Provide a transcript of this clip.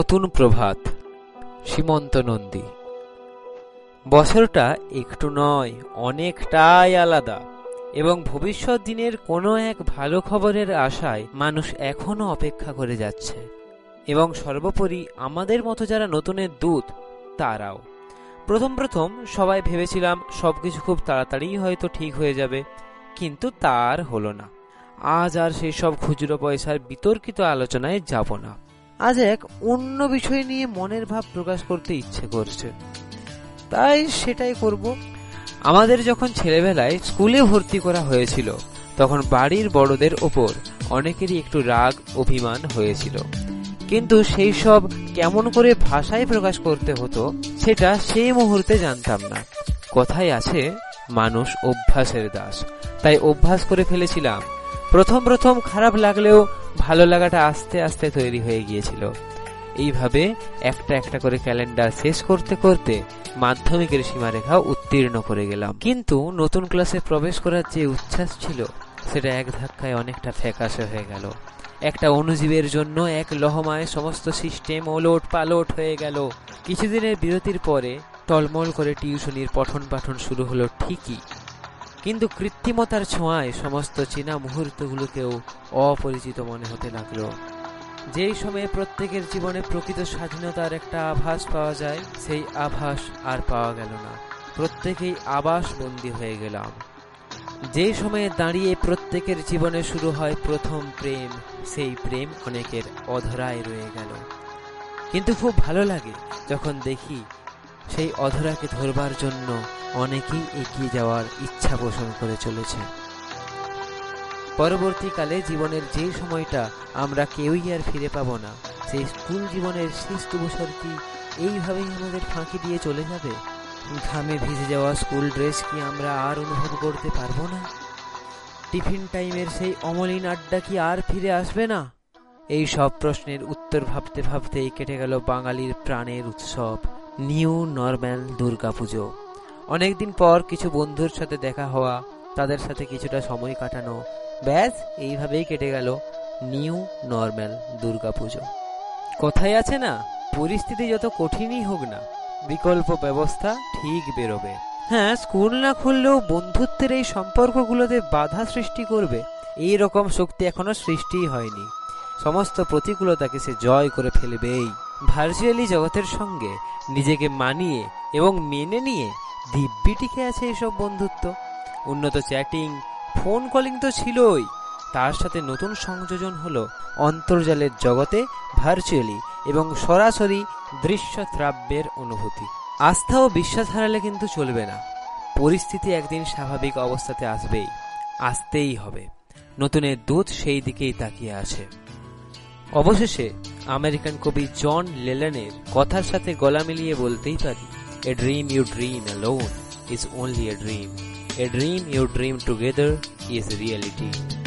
নতুন প্রভাত, সীমন্ত নন্দী। বছরটা একটু নয়, অনেকটাই আলাদা, এবং ভবিষ্যৎ দিনের কোনো এক ভালো খবরের আশায় মানুষ এখনও অপেক্ষা করে যাচ্ছে। এবং সর্বোপরি আমাদের মতো যারা নতুনের দূত, তারাও। প্রথম প্রথম সবাই ভেবেছিলাম সবকিছু খুব তাড়াতাড়ি হয়তো ঠিক হয়ে যাবে, কিন্তু তার হলো না। আজ আর সেই সব খুচরো পয়সার বিতর্কিত আলোচনায় যাব না। আজ এক অন্য বিষয় নিয়ে মনের ভাব প্রকাশ করতে ইচ্ছে করছে। তাই সেটাই করব। আমাদের যখন ছেলেবেলায় স্কুলে ভর্তি করা হয়েছিল, তখন বাড়ির বড়দের ওপর অনেকেরই একটু রাগ, অভিমান হয়েছিল। কিন্তু সেই সব কেমন করে ভাষায় প্রকাশ করতে হতো, সেটা সেই মুহূর্তে জানতাম না। কথাই আছে, মানুষ অভ্যাসের দাস। তাই অভ্যাস করে ফেলেছিলাম প্রথম প্রথম খারাপ লাগলেও ভালো লাগাটা আস্তে আস্তে তৈরি হয়ে গিয়েছিল। এইভাবে একটা একটা করে ক্যালেন্ডার শেষ করতে করতে মাধ্যমিকের সীমারেখা উত্তীর্ণ করে গেলাম। কিন্তু নতুন ক্লাসে প্রবেশ করার যে উচ্ছ্বাস ছিল, সেটা এক ধাক্কায় অনেকটা ফ্যাকাশে হয়ে গেল। একটা অনুজীবের জন্য এক লহমায় সমস্ত সিস্টেম ওলট পালট হয়ে গেল। কিছুদিনের বিরতির পরে টলমল করে টিউশনির পঠন পাঠন শুরু হলো ঠিকই। কিন্তু কৃত্রিমতার ছোঁয়ায় সমস্ত চীনা মুহূর্তগুলোকেও অপরিচিত মনে হতে লাগল। যেই সময়ে প্রত্যেকের জীবনে প্রকৃত স্বাধীনতার একটা আভাস পাওয়া যায়, সেই আভাস আর পাওয়া গেল না। প্রত্যেকেই আবাস বন্দী হয়ে গেলাম। যেই সময়ে দাঁড়িয়ে প্রত্যেকের জীবনে শুরু হয় প্রথম প্রেম, সেই প্রেম অনেকের অধরায় রয়ে গেল। কিন্তু খুব ভালো লাগে যখন দেখি সেই অধরাকে ধরবার জন্য অনেকেই এগিয়ে যাওয়ার ইচ্ছা পোষণ করে চলেছে। পরবর্তীকালে জীবনের যে সময়টা আমরা কেউই আর ফিরে পাবো না সেই স্কুল জীবনের শেষ বছর কি এইভাবেই আমাদের ফাঁকি দিয়ে চলে যাবে? ঘামে ভিজে যাওয়া স্কুল ড্রেস কি আমরা আর অনুভব করতে পারব না? টিফিন টাইমের সেই অমলিন আড্ডা কি আর ফিরে আসবে না? এই সব প্রশ্নের উত্তর ভাবতে ভাবতেই কেটে গেল বাঙালির প্রাণের উৎসব। নিউ নর্ম্যাল দুর্গাপুজো অনেকদিন পর কিছু বন্ধুর সাথে দেখা হওয়া, তাদের সাথে কিছুটা সময় কাটানো। ব্যাস, এইভাবেই কেটে গেল নিউ নর্ম্যাল দুর্গাপুজো কথাই আছে না, পরিস্থিতি যত কঠিনই হোক না, বিকল্প ব্যবস্থা ঠিক বেরোবে। হ্যাঁ স্কুল না খুললেও বন্ধুত্বের এই সম্পর্কগুলোতে বাধা সৃষ্টি করবে। এই রকম শক্তি এখনও সৃষ্টিই হয়নি। সমস্ত প্রতিকূলতাকে সে জয় করে ফেলবেই। ভার্চুয়ালি জগতের সঙ্গে নিজেকে মানিয়ে এবং মেনে নিয়ে দিব্যি টিকে আছে এইসব বন্ধুত্ব। উন্নত চ্যাটিং, ফোন কলিং তো ছিলই। তার সাথে নতুন সংযোজন হলো অন্তর্জালের জগতে ভার্চুয়ালি এবং সরাসরি দৃশ্যত্রাব্যের অনুভূতি। আস্থা ও বিশ্বাস হারালে কিন্তু চলবে না। পরিস্থিতি একদিন স্বাভাবিক অবস্থাতে আসবেই, আসতেই হবে। নতুনের দূত সেই দিকেই তাকিয়ে আছে। অবশেষে আমেরিকান কবি জন লেলেনের কথার সাথে গলা মিলিয়ে বলতেই পারি a dream you dream alone is only a dream a dream you dream together is reality